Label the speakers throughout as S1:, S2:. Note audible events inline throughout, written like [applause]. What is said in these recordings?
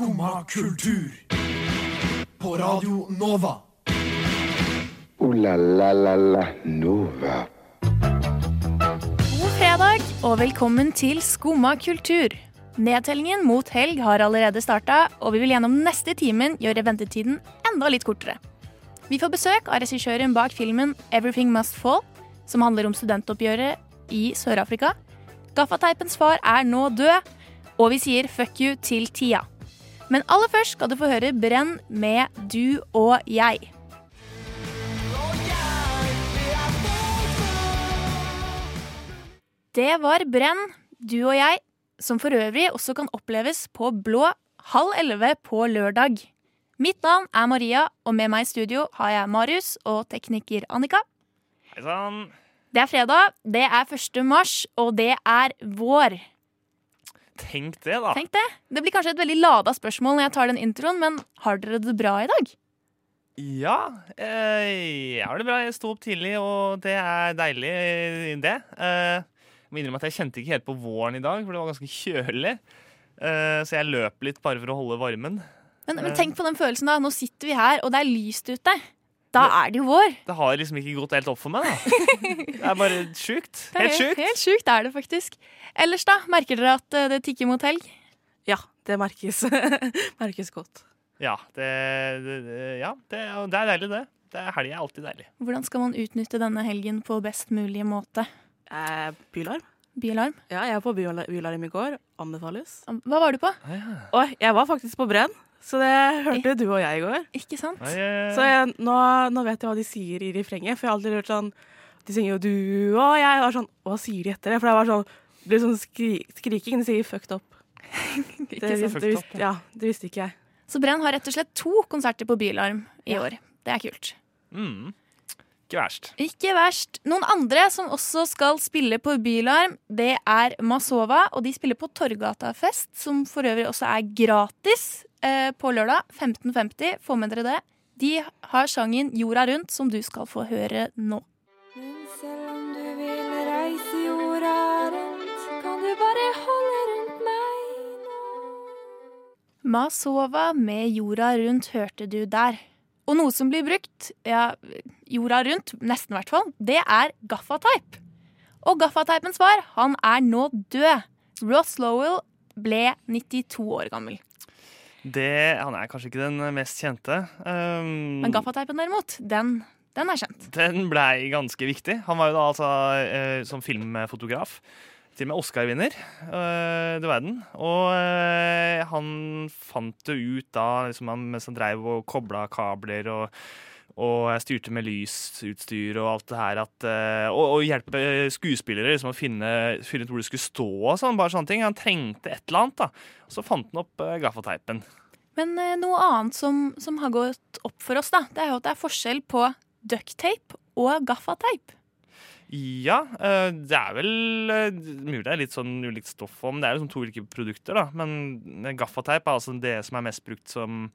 S1: Skumma kultur. På Radio Nova.
S2: O-la-la-la-la Nova.
S3: God fredag og velkommen til Skumma kultur. Nedtellingen mot helg har allerede starta, og vi vil gjennom neste timen gjøre ventetiden enda litt kortere. Vi får besøk av regissøren bak filmen Everything Must Fall, som handler om studentoppgjøret i Sør-Afrika. Gaffateipens far er nå død, og vi sier fuck you til tida. Men aller først skal du få høre Brenn med Du og jeg. Det var Brenn, du og jeg, som for øvrig også kan oppleves på Blå halv elleve på lørdag. Mitt navn er Maria, og med meg i studio har jeg Marius og tekniker Annika.
S4: Hei sann.
S3: Det er fredag, det er 1. mars, og det er vår.
S4: Tenk det, da.
S3: Tenk det. Det blir kanskje et veldig lada spørsmål når jeg tar den introen, men har dere det bra i dag?
S4: Ja, eh, jeg har det bra. Jeg sto opp tidlig, og det er deilig, det. Eh, jeg må innrømme at jeg kjente ikke helt på våren i dag, for det var ganske kjølig. Eh, så jeg løp litt bare for å holde varmen.
S3: Men, men tenk på den følelsen da. Nå sitter vi her, og det er lyst ute. Da er det jo vår.
S4: Det har liksom ikke gått helt opp for meg, da. Det er bare sjukt. [laughs] Helt sjukt.
S3: Helt sjukt er det faktisk. Ellers, da? Merker dere at eh, det tikker mot helg?
S5: Ja, det merkes, [laughs] merkes godt.
S4: Ja, det, det, ja det, det er deilig, det. det er Helg er alltid deilig.
S3: Hvordan skal man utnytte denne helgen på best mulig måte?
S5: Eh, bylarm?
S3: Bialarm?
S5: Ja, jeg var på byla- bylarm i går. Anbefales.
S3: Hva var du på?
S5: Og jeg var faktisk på Brenn, så det hørte du og jeg i går.
S3: Ikke sant?
S4: Nei, eh,
S5: Så jeg, nå, nå vet jeg hva de sier i refrenget, for jeg har alltid hørt sånn De synger jo du og jeg. Og sånn, Hva sier de etter det? For det var sånn, det ble sånn skri, skriking. De sier fucked up. [laughs] Det,
S3: Ikke sant?
S5: visste, det, visste, ja, det visste ikke jeg.
S3: Så Brenn har rett og slett to konserter på Bylarm i
S5: Ja.
S3: år. Det er kult.
S4: Mm. Ikke verst.
S3: Ikke verst. Noen andre som også skal spille på Bylarm, det er Masova. Og de spiller på Torgata-fest, som for øvrig også er gratis eh, på lørdag. 15.50. Få med dere det. De har sangen 'Jorda rundt', som du skal få høre nå.
S6: Men selv om du vil reise jorda rundt, kan du bare holde rundt meg nå.
S3: Masova med 'Jorda rundt' hørte du der. Og noe som blir brukt, ja, jorda rundt, nesten i hvert fall, det er gaffateip. Og gaffateipens far, han er nå død. Ross Lowell ble 92 år gammel.
S4: Det, han er kanskje ikke den mest kjente. Um,
S3: Men gaffateipen derimot, den, den er kjent.
S4: Den blei ganske viktig. Han var jo da altså uh, som filmfotograf. Til og med Oscar-vinner, det du verden. Og uh, han fant det ut da liksom han, mens han dreiv og kobla kabler og, og jeg styrte med lysutstyr og alt det her. At, eh, og, og hjelpe skuespillere liksom, å finne, finne ut hvor de skulle stå og sånn. Bare sånne ting. Han trengte et eller annet. da. Så fant han opp uh, gaffateipen.
S3: Men uh, noe annet som, som har gått opp for oss, da, det er jo at det er forskjell på ducktape og gaffateip.
S4: Ja, eh, det er vel eh, mulig det er litt sånn ulikt stoff om. Det er sånn to ulike produkter, da. Men gaffateip er altså det som er mest brukt som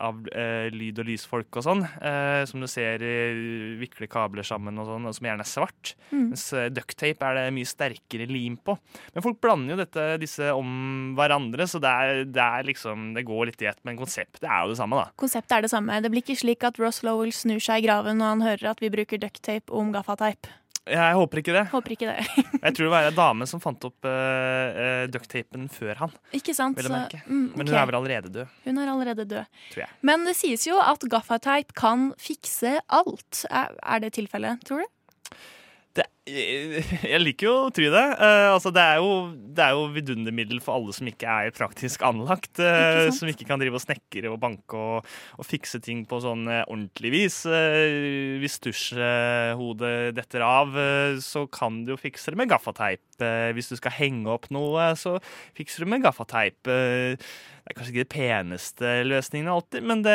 S4: av eh, lyd- og lysfolk og sånn. Eh, som du ser eh, vikle kabler sammen og sånn, og som gjerne er svart.
S3: Mm.
S4: Mens eh, ducktape er det mye sterkere lim på. Men folk blander jo dette, disse om hverandre, så det er, det er liksom Det går litt i ett, men konseptet er jo det samme, da.
S3: Konseptet er det samme. Det blir ikke slik at Ross Lowell snur seg i graven når han hører at vi bruker ducktape om gaffateip.
S4: Jeg håper ikke det.
S3: Håper ikke det. [laughs]
S4: Jeg tror det var ei dame som fant opp uh, ducktapen før han.
S3: ikke sant? Så, mm,
S4: Men
S3: ok.
S4: hun er vel allerede død.
S3: Hun er allerede død.
S4: Tror jeg.
S3: Men det sies jo at gaffateip kan fikse alt. Er, er det tilfellet, tror du?
S4: Det, jeg liker jo å tro det. Uh, altså, det, er jo, det er jo vidundermiddel for alle som ikke er praktisk anlagt. Uh,
S3: Ikke
S4: som ikke kan drive og snekre og banke og, og fikse ting på sånn eh, ordentlig vis. Uh, hvis dusjhodet detter av, eh, så kan du jo fikse det med gaffateip. Eh, hvis du skal henge opp noe, så fikser du med gaffateip. Eh, det er kanskje ikke det peneste løsningen alltid, men det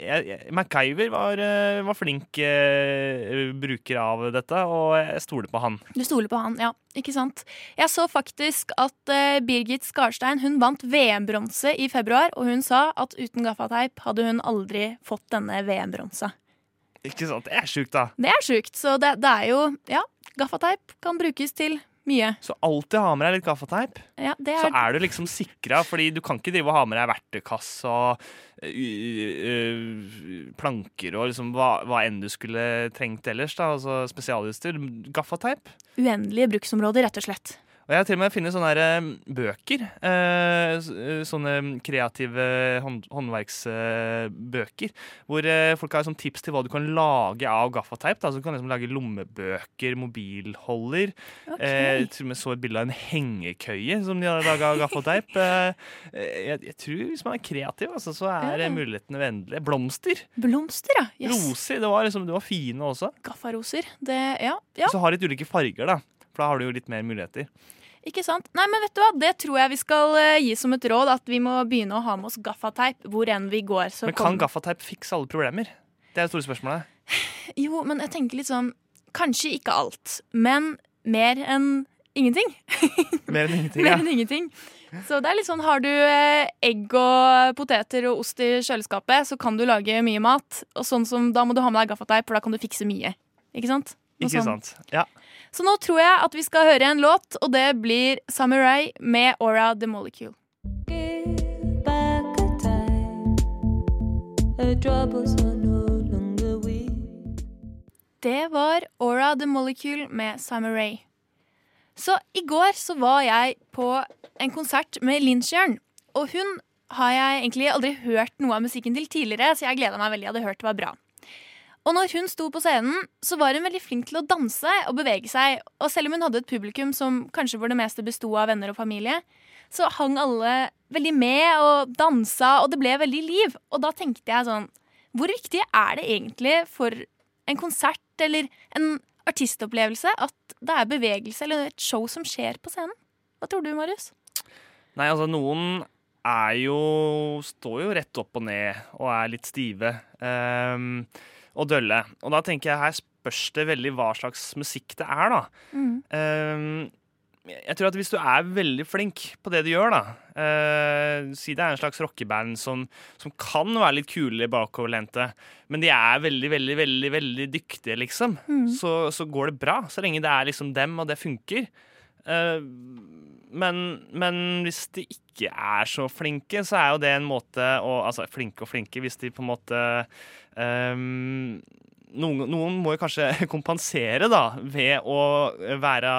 S4: jeg, jeg, MacGyver var, eh, var flink eh, bruker av dette, og jeg stoler på han.
S3: Du stoler på han, ja. Ikke sant? Jeg så faktisk at eh, Birgit Skarstein hun vant VM-bronse i februar, og hun sa at uten gaffateip hadde hun aldri fått denne VM-bronsa.
S4: Ikke sant? Det er sjukt, da.
S3: Det er sjukt, så det, det er jo Ja, gaffateip kan brukes til Mye.
S4: Så alltid ha med deg litt gaffateip.
S3: Ja, det
S4: Så
S3: er,
S4: er du liksom sikra, fordi du kan ikke drive og ha med deg verktøykasse og planker og liksom hva, hva enn du skulle trengt ellers. da, altså Spesialutstyr. Gaffateip.
S3: uendelige bruksområder, rett og slett.
S4: Og jeg har til og med funnet sånne her, eh, bøker. Eh, eh, sånne kreative hånd, håndverksbøker. hvor folk har sånn tips til hva du kan lage av gaffateip. Da. Så du kan liksom lage lommebøker, mobilholder. Okay. Til og med så et bilde av en hengekøye som de har laga av gaffateip. Jeg, jeg tror hvis man er kreativ, altså, så er
S3: Ja.
S4: mulighetene uendelige. Blomster.
S3: Blomster, ja. Yes.
S4: Roser. Det var, liksom, det var fine også.
S3: Gaffaroser. Det, ja, ja,
S4: så har de litt ulike farger, da. For da har du jo litt mer muligheter.
S3: Ikke sant. Nei, men vet du hva, det tror jeg vi skal eh, gi som et råd, at vi må begynne å ha med oss gaffateip hvor enn vi går. Så
S4: Men kan gaffateip fikse alle problemer? Det er det store spørsmålet. [sighs]
S3: Jo, men jeg tenker litt sånn Kanskje ikke alt, men mer enn ingenting. [laughs]
S4: Mer enn ingenting. [laughs] ja.
S3: Mer enn ingenting. Så det er litt sånn, Har du eh, egg og poteter og ost i kjøleskapet, så kan du lage mye mat. Og sånn som, Da må du ha med deg gaffateip, for da kan du fikse mye. Ikke sant? Noe
S4: Ikke
S3: sånn.
S4: sant? Ja.
S3: Så nå tror jeg at vi skal høre en låt, og det blir Samurai med Aura The Molecule. Det var Aura The Molecule med Samurai. Så i går så var jeg på en konsert med Lynchjørn. Og hun har jeg egentlig aldri hørt noe av musikken til tidligere, så jeg gleda meg veldig. Jeg hadde hørt det var bra. Og når hun sto på scenen, så var hun veldig flink til å danse og bevege seg. Og selv om hun hadde et publikum som kanskje for det meste besto av venner og familie, så hang alle veldig med og dansa, og det ble veldig liv. Og da tenkte jeg sånn Hvor viktig er det egentlig for en konsert eller en artistopplevelse at det er bevegelse eller et show som skjer på scenen? Hva tror du, Marius?
S4: Nei, altså noen er jo Står jo rett opp og ned og er litt stive ehm, og dølle. Og da tenker jeg her spørs det veldig hva slags musikk det er, da. Ehm, jeg tror at hvis du er veldig flink på det du gjør, da uh, Si det er en slags rockeband som, som kan være litt kule bakoverlente, men de er veldig, veldig, veldig veldig dyktige, liksom. Så, så går det bra, så lenge det er liksom dem, og det funker. Eh, men, men hvis de ikke er så flinke, så er jo det en måte å Altså flinke og flinke, hvis de på en måte um, noen, noen må jo kanskje [laughs] kompensere da, ved å være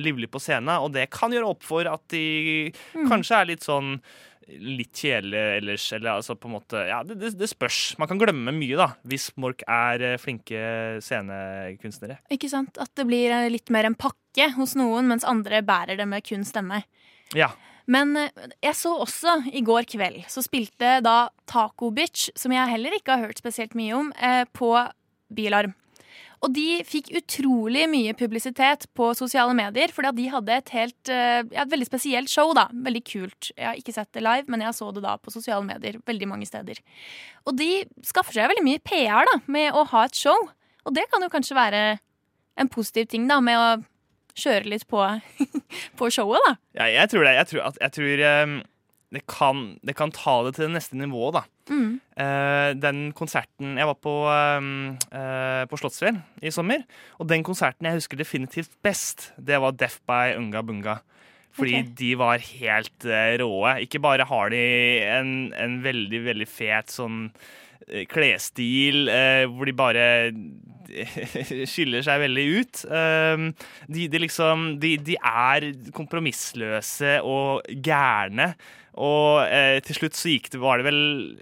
S4: livlig på scenen, og det kan gjøre opp for at de kanskje er litt sånn litt kjedelige ellers, eller altså på en måte Ja, det, det, det spørs. Man kan glemme mye, da, hvis Mork er eh, flinke scenekunstnere.
S3: Ikke sant? At det blir eh, litt mer en pakke hos noen, mens andre bærer det med kun stemme.
S4: Ja.
S3: Men eh, jeg så også i går kveld, så spilte da Taco Bitch, som jeg heller ikke har hørt spesielt mye om, eh, på Bilarm. Og de fikk utrolig mye publisitet på sosiale medier, fordi at de hadde et helt eh, ja, et veldig spesielt show. da, Veldig kult. Jeg har ikke sett det live, men jeg så det da på sosiale medier veldig mange steder. Og de skaffer seg veldig mye PR da, med å ha et show. Og det kan jo kanskje være en positiv ting da, med å kjøre litt på, [laughs] på showet, da.
S4: Ja, jeg tror det. Jeg tror, at, jeg tror um, det, kan, det kan ta det til det neste nivået, da.
S3: Mm.
S4: Uh, den konserten Jeg var på, ehm, uh, på Slottsfjell i sommer. Og den konserten jeg husker definitivt best, det var Deaf by Unga Bunga. Fordi
S3: okay.
S4: de var helt uh, råe. Ikke bare har de en, en veldig, veldig fet sånn klesstil eh, hvor de bare [laughs] skiller seg veldig ut. Um, de, de liksom de, de er kompromissløse og gærne. Og eh, til slutt så gikk det, var det vel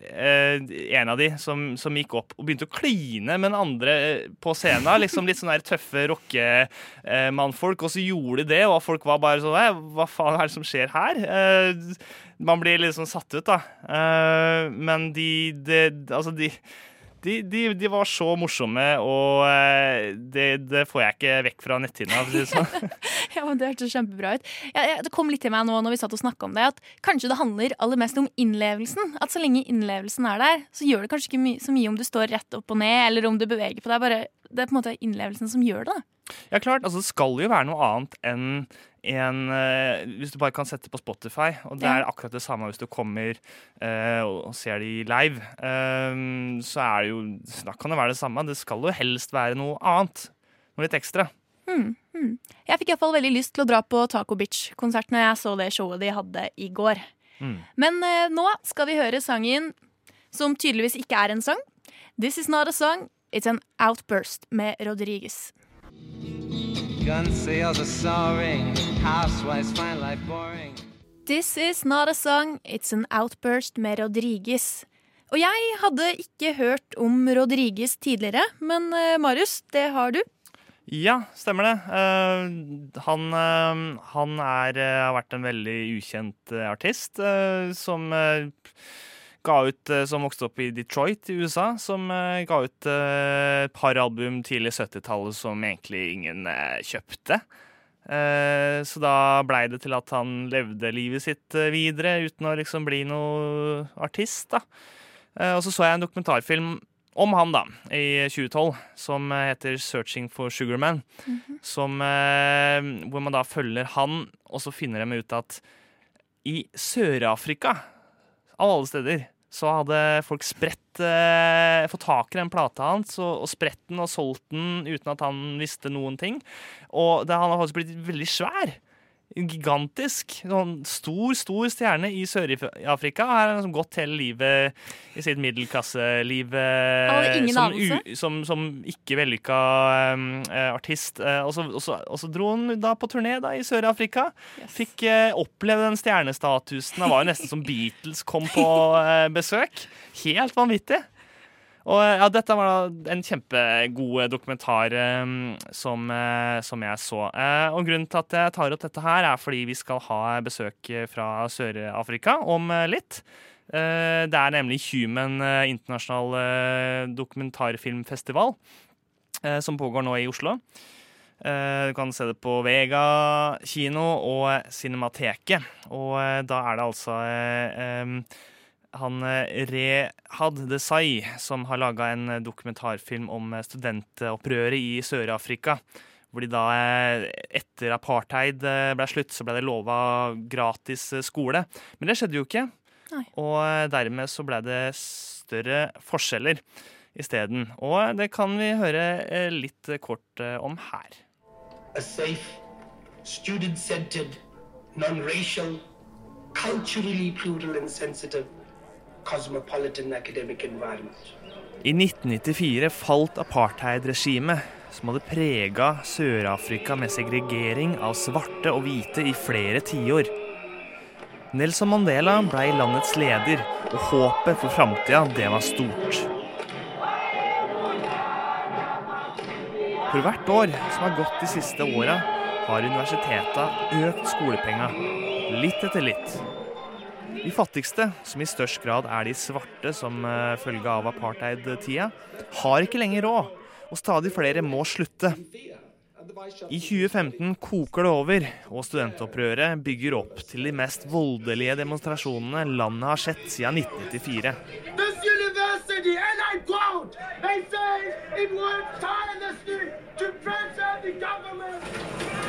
S4: eh, en av de som, som gikk opp og begynte å kline med den andre eh, på scenen. [laughs] Liksom litt sånne der tøffe rockemannfolk. Og så gjorde de det, og folk var bare sånn Hva faen er det som skjer her? Eh, man blir sånn satt ut, da. Eh, men de, de Altså, de de, de, de var så morsomme, og eh, det, det får jeg ikke vekk fra netthinna. sånn. [laughs]
S3: Ja, men Det hørtes kjempebra ut. Ja, ja, det kom litt til meg nå når vi satt og snakka om det, at kanskje det handler aller mest om innlevelsen. At så lenge innlevelsen er der, så gjør det kanskje ikke my så mye om du står rett opp og ned, eller om du beveger på deg. Bare, det er på en måte innlevelsen som gjør det. da.
S4: Ja, klart, altså Det skal jo være noe annet enn en, eh, hvis du bare kan sette på Spotify. Og det er akkurat det samme hvis du kommer eh, og, ser de live. Um, så er det jo Da kan det være det samme. Det skal jo helst være noe annet. Noe litt ekstra.
S3: Jeg fikk iallfall veldig lyst til å dra på Taco Bitch-konsert når jeg så det showet de hadde i går.
S4: Mm.
S3: Men eh, nå skal vi høre sangen som tydeligvis ikke er en sang. This is not a song, it's an outburst med Rodriguez.
S7: Gun sales are soaring, housewives find life boring.
S3: This is not a song, it's an outburst med Rodriguez. Og jeg hadde ikke hørt om Rodriguez tidligere, men eh, Marius, det har du.
S4: Ja, stemmer det. Eh, han eh, han er, har vært en veldig ukjent artist som ga ut eh, Som vokste opp i Detroit i USA. Som eh, ga ut eh, et par album tidlig 70-tallet som egentlig ingen kjøpte. Så da blei det til at han levde livet sitt videre uten å liksom bli noe artist, da. Og så så jeg en dokumentarfilm om han, da, i 2012, som heter 'Searching for Sugarman'. som, eh, hvor man da følger han, og så finner de ut at i Sør-Afrika, av alle steder, så hadde folk spredt eh, fått tak i den plata hans og, og spredt den og solgt den uten at han visste noen ting. Og det, han har faktisk blitt veldig svær. Gigantisk. Sånn stor, stor stjerne i Sør-Afrika. Her har han liksom gått hele livet i sitt middelklasseliv eh, som, som, som ikke vellykka um, artist. Og, så, og, så, og så dro han da på turné da, i Sør-Afrika. Fikk uh, oppleve den stjernestatusen. Han var jo nesten som Beatles kom på uh, [laughs] besøk. Helt vanvittig. Og eh, ja, dette var da en kjempegod dokumentar um, som, uh, som jeg så. Uh, og grunnen til at jeg tar opp dette her, er fordi vi skal ha besøk eh, fra Sør-Afrika om uh, litt. Eh, det er nemlig Human eh, internasjonal eh, dokumentarfilmfestival eh, som pågår nå i Oslo. Eh, Du kan se det på Vega kino og Cinemateket. Og eh, da er det altså eh, han eh, Rehad Desai som har laga en eh, dokumentarfilm om eh, studentopprøret i Sør-Afrika. Hvor de da, etter apartheid ble slutt, så ble det lova gratis skole. Men det skjedde jo ikke.
S3: Nei.
S4: Og dermed så ble det større forskjeller isteden. Og det kan vi høre litt kort om her.
S8: a safe, student centered, non racial, culturally plural and sensitive, cosmopolitan academic environment.
S4: I 1994 falt apartheidregimet, som hadde prega Sør-Afrika med segregering av svarte og hvite i flere tiår. Nelson Mandela ble landets leder, og håpet for framtida, det var stort. For hvert år som har gått de siste åra, har universiteta økt skolepenga, litt etter litt. De fattigste, som i størst grad er de svarte som eh, følge av apartheid-tida, har ikke lenger råd, og stadig flere må slutte. I 2015 koker det over, og studentopprøret bygger opp til de mest voldelige demonstrasjonene landet har sett siden 1994.
S8: This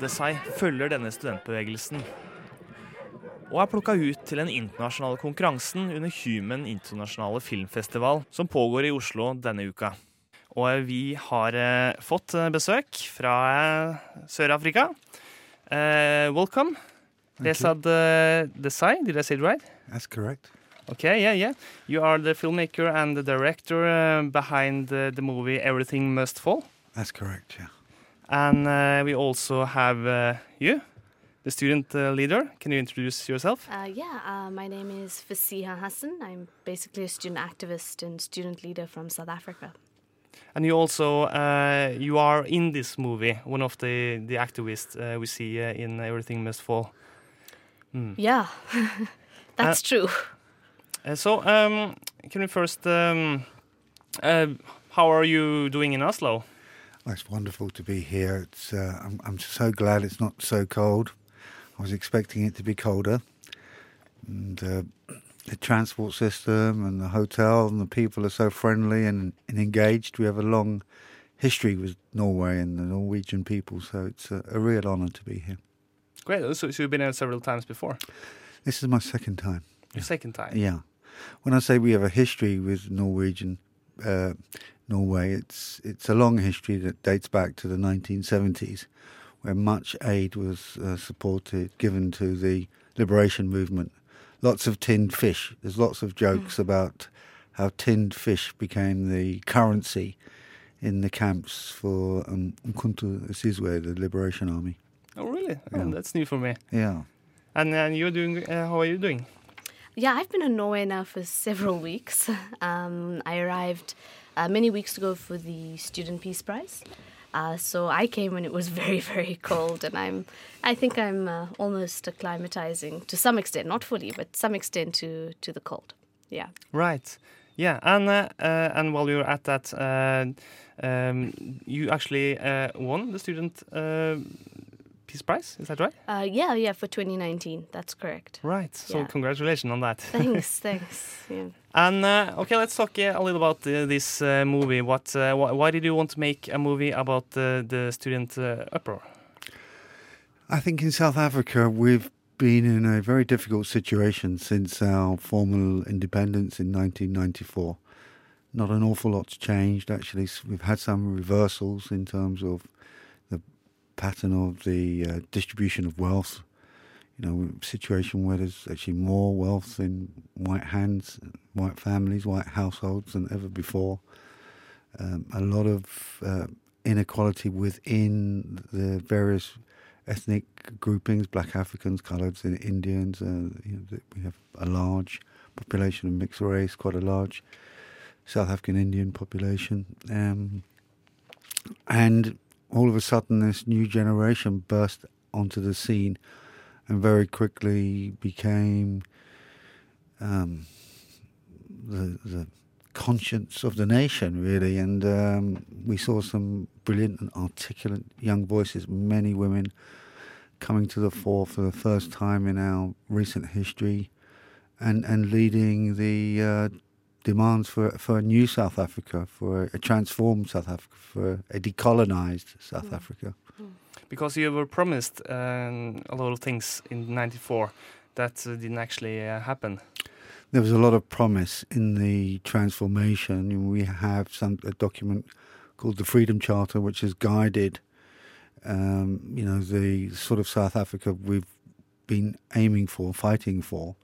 S4: til seg følger denne studentbevegelsen, og er plukka ut til den internasjonale konkurransen under Human internasjonale filmfestival, som pågår i Oslo denne uka. Og vi har eh, fått eh, besøk fra eh, Sør-Afrika. Eh, welcome. Resad eh, Desai, did I say it right?
S9: That's correct.
S4: Okay, yeah, yeah. You are the filmmaker and the director uh, behind the, the movie Everything Must Fall.
S9: That's correct, yeah.
S4: And uh, we also have uh, you, the student uh, leader. Can you introduce yourself?
S10: Uh, yeah, uh, my name is Fasiha Hassan. I'm basically a student activist and student leader from South Africa.
S4: And you also uh, you are in this movie, one of the the activists uh, we see uh, in Everything Must Fall. Hmm.
S10: Yeah, [laughs] that's true.
S4: So, um, can we first, um, uh, how are you doing in Oslo?
S9: Well, it's wonderful to be here. It's, uh, I'm, I'm so glad it's not so cold. I was expecting it to be colder. And uh, the transport system and the hotel and the people are so friendly and, and engaged. We have a long history with Norway and the Norwegian people, so it's a, a real honour to be here.
S4: Great. So, so you've been here several times before.
S9: This is my second time.
S4: Your second time.
S9: Yeah. when I say we have a history with Norwegian uh, Norway, it's it's a long history that dates back to the 1970s, where much aid was uh, supported, given to the liberation movement. Lots of tinned fish. There's lots of jokes about how tinned fish became the currency in the camps for um, Umkhonto Sizwe, the liberation army.
S4: Oh, really? Oh, that's new for me.
S9: Yeah.
S4: And uh, you're doing. Uh, how are you doing?
S10: Yeah, I've been in Norway now for several [laughs] weeks. Um, I arrived uh, many weeks ago for the Student Peace Prize. Uh, so I came when it was [laughs] very, very cold, and I'm, I think I'm uh, almost acclimatizing to some extent, not fully, but some extent to to the cold. Yeah.
S4: Right. Yeah, and uh, uh, and while you were at that, uh, um, you actually uh, won the student uh, peace prize. Is that right?
S10: Uh, yeah, yeah, for 2019. That's correct.
S4: Right. So
S10: Yeah.
S4: congratulations on that.
S10: Thanks, [laughs] thanks. Yeah.
S4: And uh, okay, let's talk uh, a little about uh, this uh, movie. What? Uh, wh- why did you want to make a movie about the student uproar?
S9: I think in South Africa we've been in a very difficult situation since our formal independence in 1994. Not an awful lot's changed actually. We've had some reversals in terms of the pattern of the uh, distribution of wealth. You know, situation where there's actually more wealth in white hands, white families, white households than ever before. Um, a lot of uh, inequality within the various ethnic groupings, black Africans, coloureds, and Indians. Uh, you know, we have a large population of mixed race, quite a large South African Indian population. Um, and all of a sudden, this new generation burst onto the scene and very quickly became um, the, the conscience of the nation, really. And um, we saw some brilliant and articulate young voices, many women coming to the fore for the first time in our recent history and, and leading the uh, demands for, for a new South Africa, for a, transformed South Africa, for a decolonized South Africa.
S4: Because you were promised um, a lot of things in '94 that uh, didn't actually uh, happen.
S9: there was a lot of promise in the transformation. We have some a document called the Freedom Charter, which has guided, um, you know, the sort of South Africa we've been aiming for, fighting for.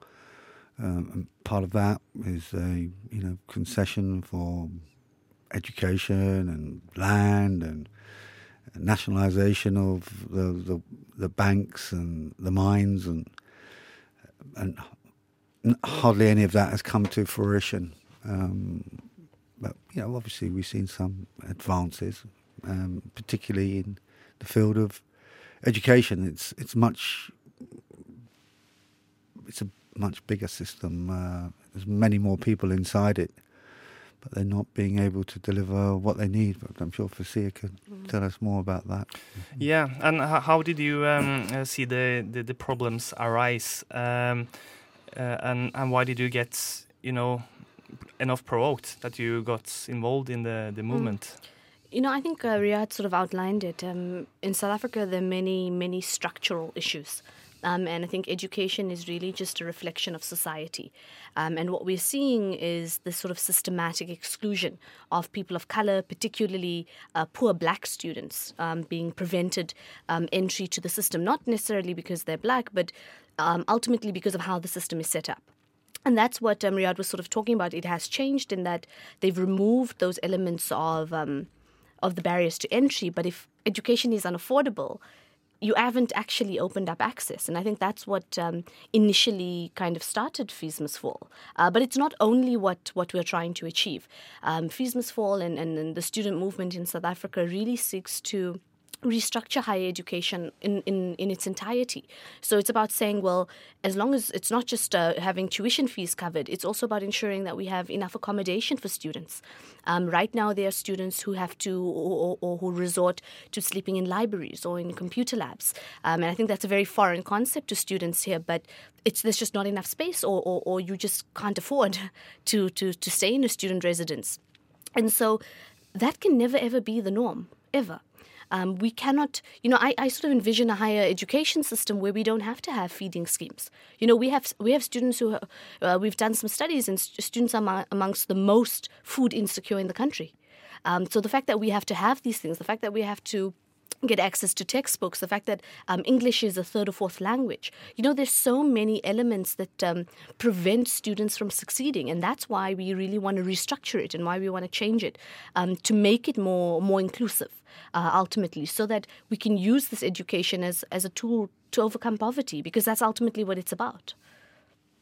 S9: Um, and part of that is a you know concession for education and land and nationalisation of the, the the banks and the mines and and hardly any of that has come to fruition. Um, but you know, obviously, we've seen some advances, um, particularly in the field of education. It's it's much it's a much bigger system. Uh, there's many more people inside it, but they're not being able to deliver what they need. But I'm sure Fasiha could tell us more about that.
S4: Yeah, and how did you um, uh, see the, the, the problems arise, um, uh, and and why did you get you know enough provoked that you got involved in the the movement?
S10: You know, I think uh, Rehad sort of outlined it. Um, in South Africa, there are many, many structural issues. Um, and I think education is really just a reflection of society. Um, and what we're seeing is this sort of systematic exclusion of people of color, particularly uh, poor black students, um, being prevented um, entry to the system, not necessarily because they're black, but um, ultimately because of how the system is set up. And that's what um, Rehad was sort of talking about. It has changed in that they've removed those elements of um, of the barriers to entry. But if education is unaffordable, you haven't actually opened up access. And I think that's what um, initially kind of started Fees Must Fall. Uh, but it's not only what, what we're trying to achieve. Um, Must Fall and, and, and the student movement in South Africa really seeks to restructure higher education in, in, in its entirety. So it's about saying, well, as long as it's not just uh, having tuition fees covered, it's also about ensuring that we have enough accommodation for students. Um, right now, there are students who have to or, or, or who resort to sleeping in libraries or in computer labs. Um, and I think that's a very foreign concept to students here, but it's there's just not enough space or, or, or you just can't afford [laughs] to, to, to stay in a student residence. And so that can never ever be the norm, ever. Um, we cannot, you know, I, I sort of envision a higher education system where we don't have to have feeding schemes. You know, we have we have students who uh, we've done some studies, and st- students are among, amongst the most food insecure in the country. Um, so the fact that we have to have these things, the fact that we have to get access to textbooks, the fact that um, English is a third or fourth language. You know, there's so many elements that um, prevent students from succeeding, and that's why we really want to restructure it and why we want to change it um, to make it more more inclusive. Uh, ultimately, so that we can use this education as as a tool to overcome poverty, because that's ultimately what it's about.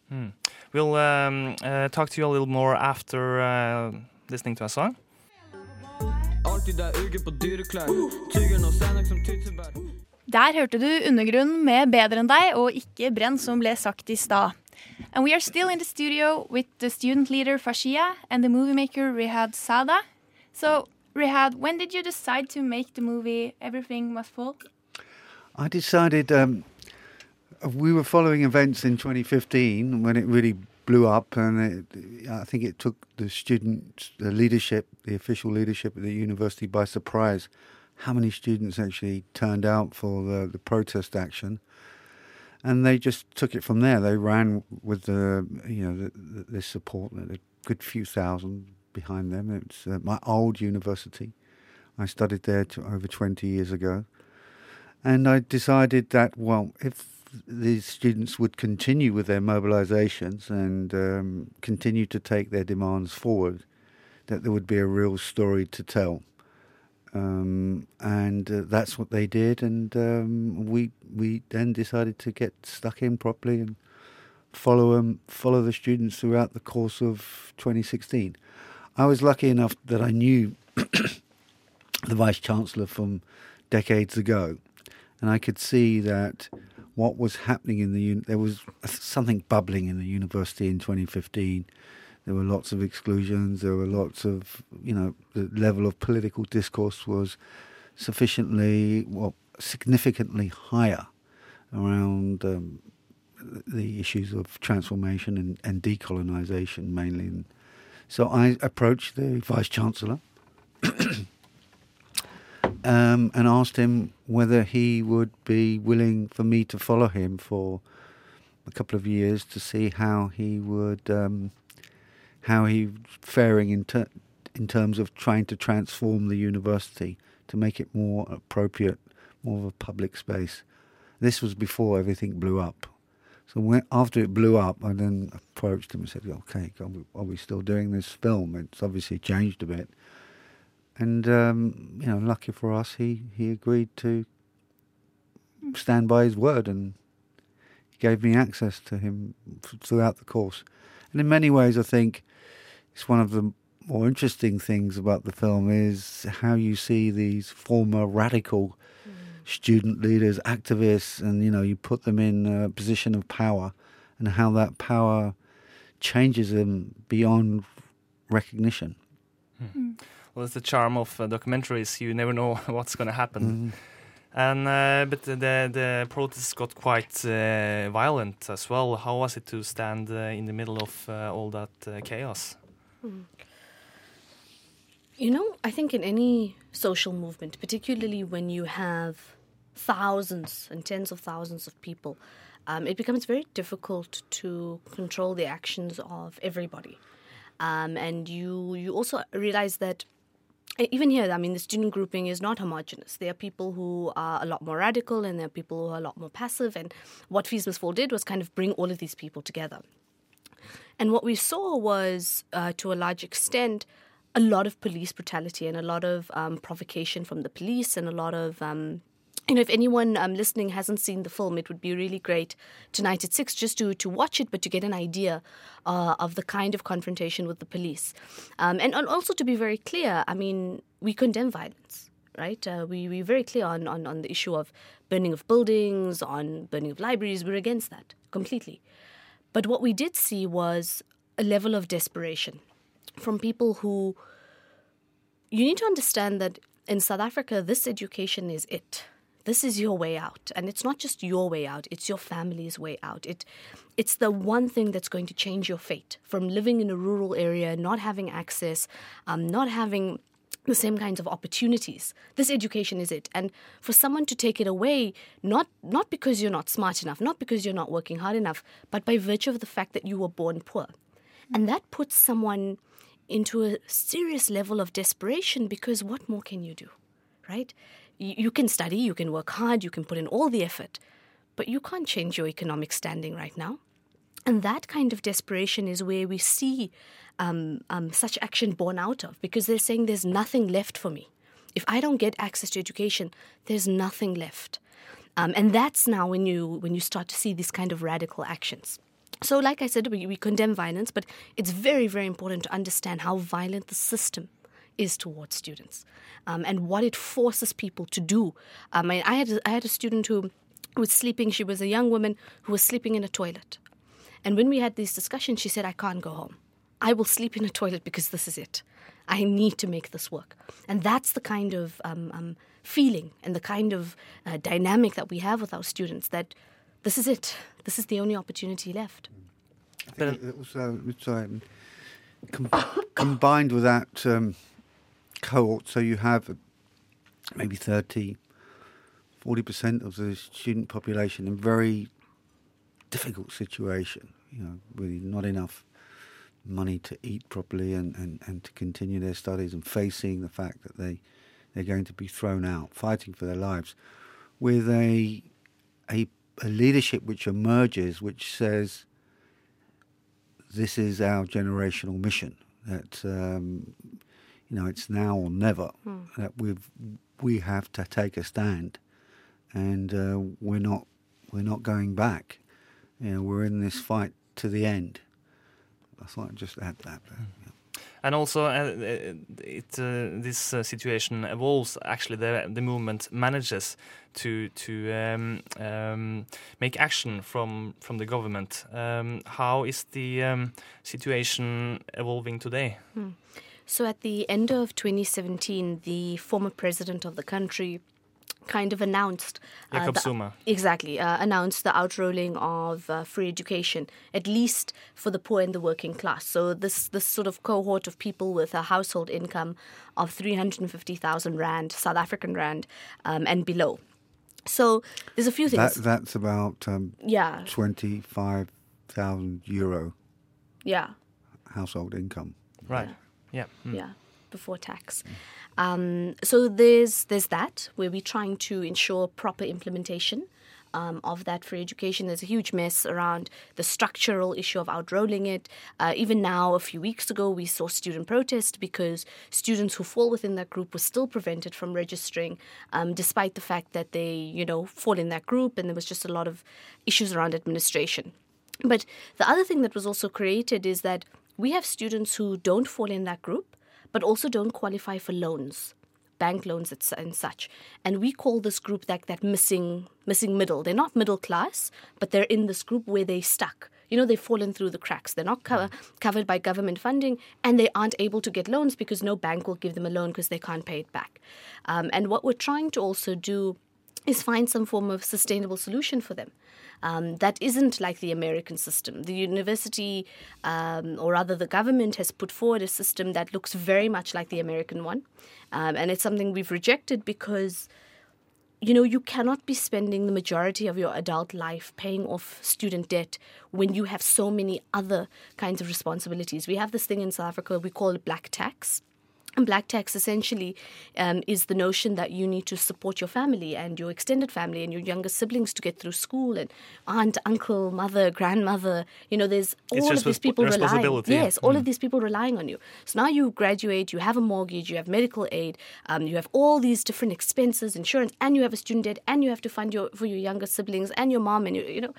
S4: Hmm. We'll um, uh, talk to you a little more after uh, listening to a song.
S11: Alltid der uke på dyreklær. Tygger og sending som tyttebær.
S3: Der hørte du Undergrunn med Bedre enn deg og Ikke brenn, som ble sagt i stad. And we are still in the studio with the student leader Fashia and the movie maker Rihad Sada. So, Rihad, when did you decide to make the movie Everything Must Fall?
S9: I decided um, we were following events in 2015 when it really blew up, and it, I think it took the student the leadership, the official leadership at the university by surprise. How many students actually turned out for the, the protest action? And they just took it from there. They ran with the you know the, the, support, a good few thousand behind them. It's uh, my old university. I studied there over 20 years ago. And I decided that, well, if these students would continue with their mobilizations and um, continue to take their demands forward, that there would be a real story to tell. Um, and uh, that's what they did. And um, we we then decided to get stuck in properly and follow them, follow the students throughout the course of 2016. I was lucky enough that I knew [coughs] the vice chancellor from decades ago, and I could see that what was happening in the uni- there was something bubbling in the university in 2015. There were lots of exclusions. There were lots of you know the level of political discourse was sufficiently well significantly higher around um, the issues of transformation and, and decolonization mainly. And so I approached the vice chancellor um, and asked him whether he would be willing for me to follow him for a couple of years to see how he would um, how he faring in ter- in terms of trying to transform the university to make it more appropriate, more of a public space. This was before everything blew up. So when, after it blew up, I then approached him and said, "Okay, are we, are we still doing this film? It's obviously changed a bit." And um, you know, lucky for us, he he agreed to stand by his word, and he gave me access to him f- throughout the course. And in many ways, I think it's one of the more interesting things about the film is how you see these former radical mm. student leaders, activists, and you know, you put them in a position of power, and how that power changes them beyond recognition. Hmm. Hmm.
S4: Well, it's the charm of uh, documentaries. You never know [laughs] what's going to happen. And uh, but the the protests got quite uh, violent as well. How was it to stand uh, in the middle of uh, all that uh, chaos?
S10: You know, I think in any social movement, particularly when you have thousands and tens of thousands of people, um, it becomes very difficult to control the actions of everybody. Um, and you you also realize that even here, I mean, the student grouping is not homogenous. There are people who are a lot more radical, and there are people who are a lot more passive. And what Fees Fall did was kind of bring all of these people together. And what we saw was, uh, to a large extent, a lot of police brutality and a lot of um, provocation from the police and a lot of. Um, you know, if anyone um, listening hasn't seen the film, it would be really great tonight at six just to to watch it, but to get an idea uh, of the kind of confrontation with the police, um, and, and also to be very clear. I mean, we condemn violence, right? Uh, we we're very clear on, on on the issue of burning of buildings, on burning of libraries. We're against that completely. But what we did see was a level of desperation from people who you need to understand that in South Africa, this education is it. This is your way out. And it's not just your way out, it's your family's way out. It, it's the one thing that's going to change your fate from living in a rural area, not having access, um, not having the same kinds of opportunities. This education is it. And for someone to take it away, not not because you're not smart enough, not because you're not working hard enough, but by virtue of the fact that you were born poor. And that puts someone into a serious level of desperation because what more can you do? Right? You, can study, you can work hard, you can put in all the effort, but you can't change your economic standing right now. And that kind of desperation is where we see um, um, such action born out of because they're saying there's nothing left for me. If I don't get access to education, there's nothing left. Um, and that's now when you when you start to see these kind of radical actions. So, like I said, we, we condemn violence, but it's very, very important to understand how violent the system is towards students um, and what it forces people to do. Um, I, I, had a, I had a student who was sleeping, she was a young woman who was sleeping in a toilet. And when we had these discussions, she said, I can't go home. I will sleep in a toilet because this is it. I need to make this work. And that's the kind of um, um, feeling and the kind of uh, dynamic that we have with our students that this is it. This is the only opportunity left.
S9: But it also it's, um, com- [coughs] combined with that um, cohort, so you have maybe 30, 40% of the student population in very difficult situation, you know, with not enough money to eat properly and, and, and to continue their studies and facing the fact that they, they're going to be thrown out, fighting for their lives, with a, a, a leadership which emerges which says, this is our generational mission, that, um, you know, it's now or never,
S10: Hmm.
S9: that we've, we have to take a stand and uh, we're not we're not going back. You know, we're in this fight to the end. I thought I'd just add that. there.
S4: And also, uh, it uh, this uh, situation evolves. Actually, the the movement manages to to um, um, make action from from the government. Um, how is the um, situation evolving today?
S10: Hmm. So, at the end of 2017, the former president of the country kind of announced
S4: Jacob
S10: the-
S4: Zuma.
S10: exactly uh, announced the outrolling of uh, free education at least for the poor and the working class so this this sort of cohort of people with a household income of 350,000 rand South African rand um, and below so there's a few
S9: That,
S10: things
S9: that's about um,
S10: Yeah.
S9: 25,000 euro
S10: yeah
S9: household income.
S4: Right. Yeah. Mm.
S10: yeah before tax um, so there's there's that where we're trying to ensure proper implementation um, of that free education. There's a huge mess around the structural issue of outrolling it. Uh, even now, a few weeks ago, we saw student protest because students who fall within that group were still prevented from registering, um, despite the fact that they, you know, fall in that group, and there was just a lot of issues around administration. But the other thing that was also created is that we have students who don't fall in that group, but also don't qualify for loans, bank loans and such. And we call this group that that missing missing middle. They're not middle class, but they're in this group where they're stuck. You know, they've fallen through the cracks. They're not co- covered by government funding, and they aren't able to get loans because no bank will give them a loan because they can't pay it back. Um, and what we're trying to also do is find some form of sustainable solution for them. Um, that isn't like the American system. The university, um, or rather the government, has put forward a system that looks very much like the American one. Um, and it's something we've rejected because you know, you cannot be spending the majority of your adult life paying off student debt when you have so many other kinds of responsibilities. We have this thing in South Africa, we call it black tax. Black tax essentially um, is the notion that you need to support your family and your extended family and your younger siblings to get through school and aunt, uncle, mother, grandmother. You know, there's all of these people relying. Yes, all
S4: Mm.
S10: of these people relying on you. So now you graduate, you have a mortgage, you have medical aid, um, you have all these different expenses, insurance, and you have a student debt, and you have to fund your for your younger siblings and your mom, and you, you know,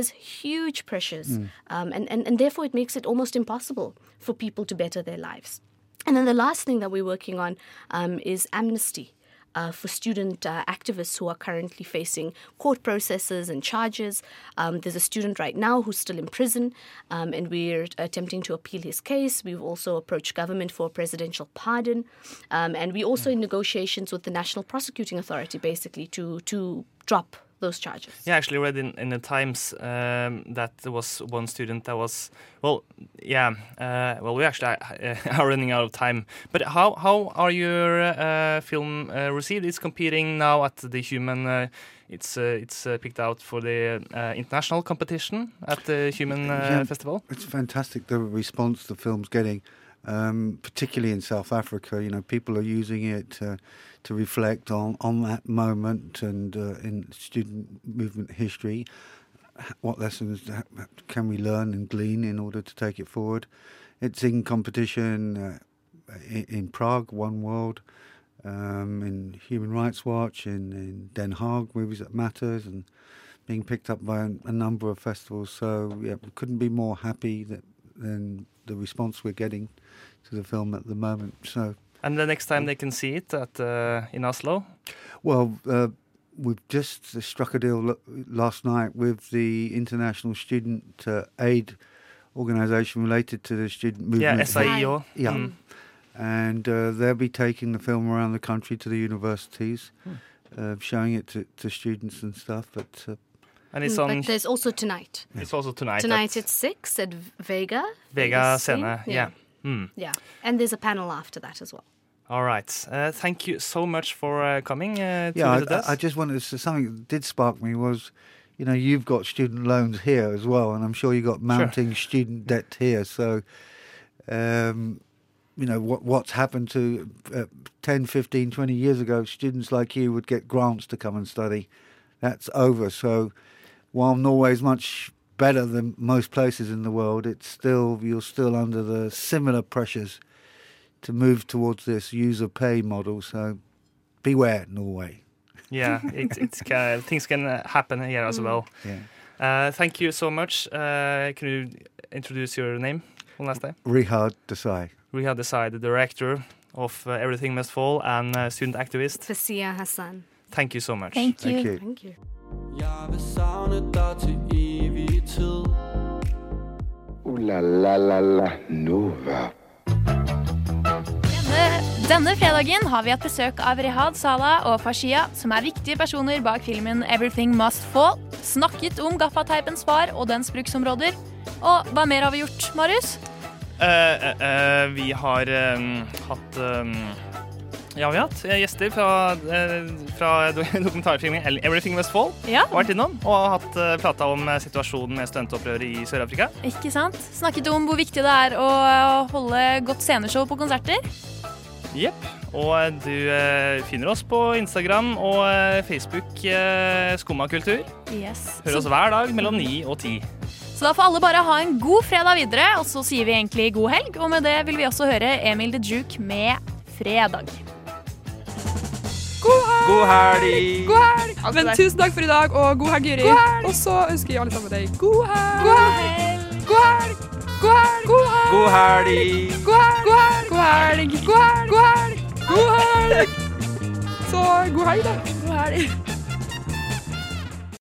S10: is huge pressures,
S12: Mm.
S10: um, and, and and therefore it makes it almost impossible for people to better their lives. And then the last thing that we're working on um, is amnesty. Uh, for student uh, activists who are currently facing court processes and charges. Um, there's a student right now who's still in prison, um, and we're attempting to appeal his case. We've also approached government for a presidential pardon, um, and we're also in negotiations with the National Prosecuting Authority, basically to to drop those charges.
S4: Yeah, I actually read in, in the Times um, that there was one student that was well, yeah. Uh, well, we actually [laughs] are running out of time. But how how are your uh, film uh, received? It's competing now at the Human. Uh, it's uh, it's uh, picked out for the uh, international competition at the Human uh,
S9: Yeah,
S4: Festival.
S9: It's fantastic the response the film's getting, um, particularly in South Africa. You know, people are using it uh, to reflect on, on that moment and uh, in student movement history. What lessons can we learn and glean in order to take it forward? It's in competition uh, in, Prague, One World, um, in Human Rights Watch, in, in Den Haag, Movies That Matters, and being picked up by a, a number of festivals. So yeah, we couldn't be more happy that than the response we're getting to the film at the moment. So
S4: And the next time they can see it at uh, in Oslo.
S9: well, uh, we've just struck a deal last night with the International Student uh, Aid Organisation related to the student movement.
S4: Yeah, SIEO.
S9: Yeah.
S4: Mm.
S9: And uh, they'll be taking the film around the country to the universities,
S4: Hmm.
S9: uh, showing it to, to students and stuff. But uh,
S4: And it's
S10: Mm,
S4: on.
S10: But there's also tonight.
S4: It's also tonight.
S10: Tonight
S4: at
S10: at six at Vega.
S4: Vega
S10: Scene.
S4: Scene. Yeah. Mm.
S10: Yeah. And there's a panel after that as well.
S4: All right. Uh, thank you so much for uh, coming uh, to
S9: yeah,
S4: visit
S9: I,
S4: us.
S9: I just wanted to say something that did spark me was, you know, you've got student loans here as well, and I'm sure you've got mounting student debt here. So, um, you know, what what's happened to uh, 10, 15, 20 years ago, students like you would get grants to come and study. That's over. So, while Norway's much better than most places in the world, it's still you're still under the similar pressures to move towards this user pay model. So, beware, Norway. [laughs]
S4: yeah, it, it's ca- things can uh, happen here as
S10: Mm.
S4: well.
S9: Yeah.
S4: Uh, thank you so much. Uh, can you introduce your name one last time?
S9: Rehad Desai.
S4: Rehad Desai, the director of uh, Everything Must Fall and uh, student activist.
S10: Fasiha Hassan.
S4: Thank you so much.
S3: Thank you.
S9: Thank you.
S10: Thank you.
S11: Jeg vil savne dig til evig tid
S2: Ooh la la la la Nova.
S3: Denne, denne fredagen har vi hatt besøk av Rehad Salah og Fashia, som er viktige personer bak filmen Everything Must Fall. Snakket om gaffateipens far og dens bruksområder. Og hva mer har vi gjort, Marius?
S4: Uh, uh, eh, vi har hatt Ja, vi har hatt eh, gjester fra, eh, fra [laughs] dokumentarfilmen Everything Must Fall.
S3: Ja.
S4: Vært innom og har hatt uh, prata om eh, situasjonen med studentopprøret i Sør-Afrika.
S3: Ikke sant? Snakket om hvor viktig det er å holde godt sceneshow på konserter.
S4: Jepp. Og eh, du eh, finner oss på Instagram og eh, Facebook Skumma kultur.
S3: Yes.
S4: Hør oss hver dag mellom ni og ti.
S3: så da får alle bare ha en god fredag videre, og så sier vi egentlig god helg. Og med det vil vi også høre Emil the Juke med Fredag.
S12: God helg!
S4: God helg!
S12: Men tusen takk for i dag, og god helg, Juri. Og så ønsker vi alle sammen deg. God helg! God helg! God helg! God helg!
S4: God helg!
S12: God helg! God helg! God helg! God helg! God helg! Så god helg, da. God helg.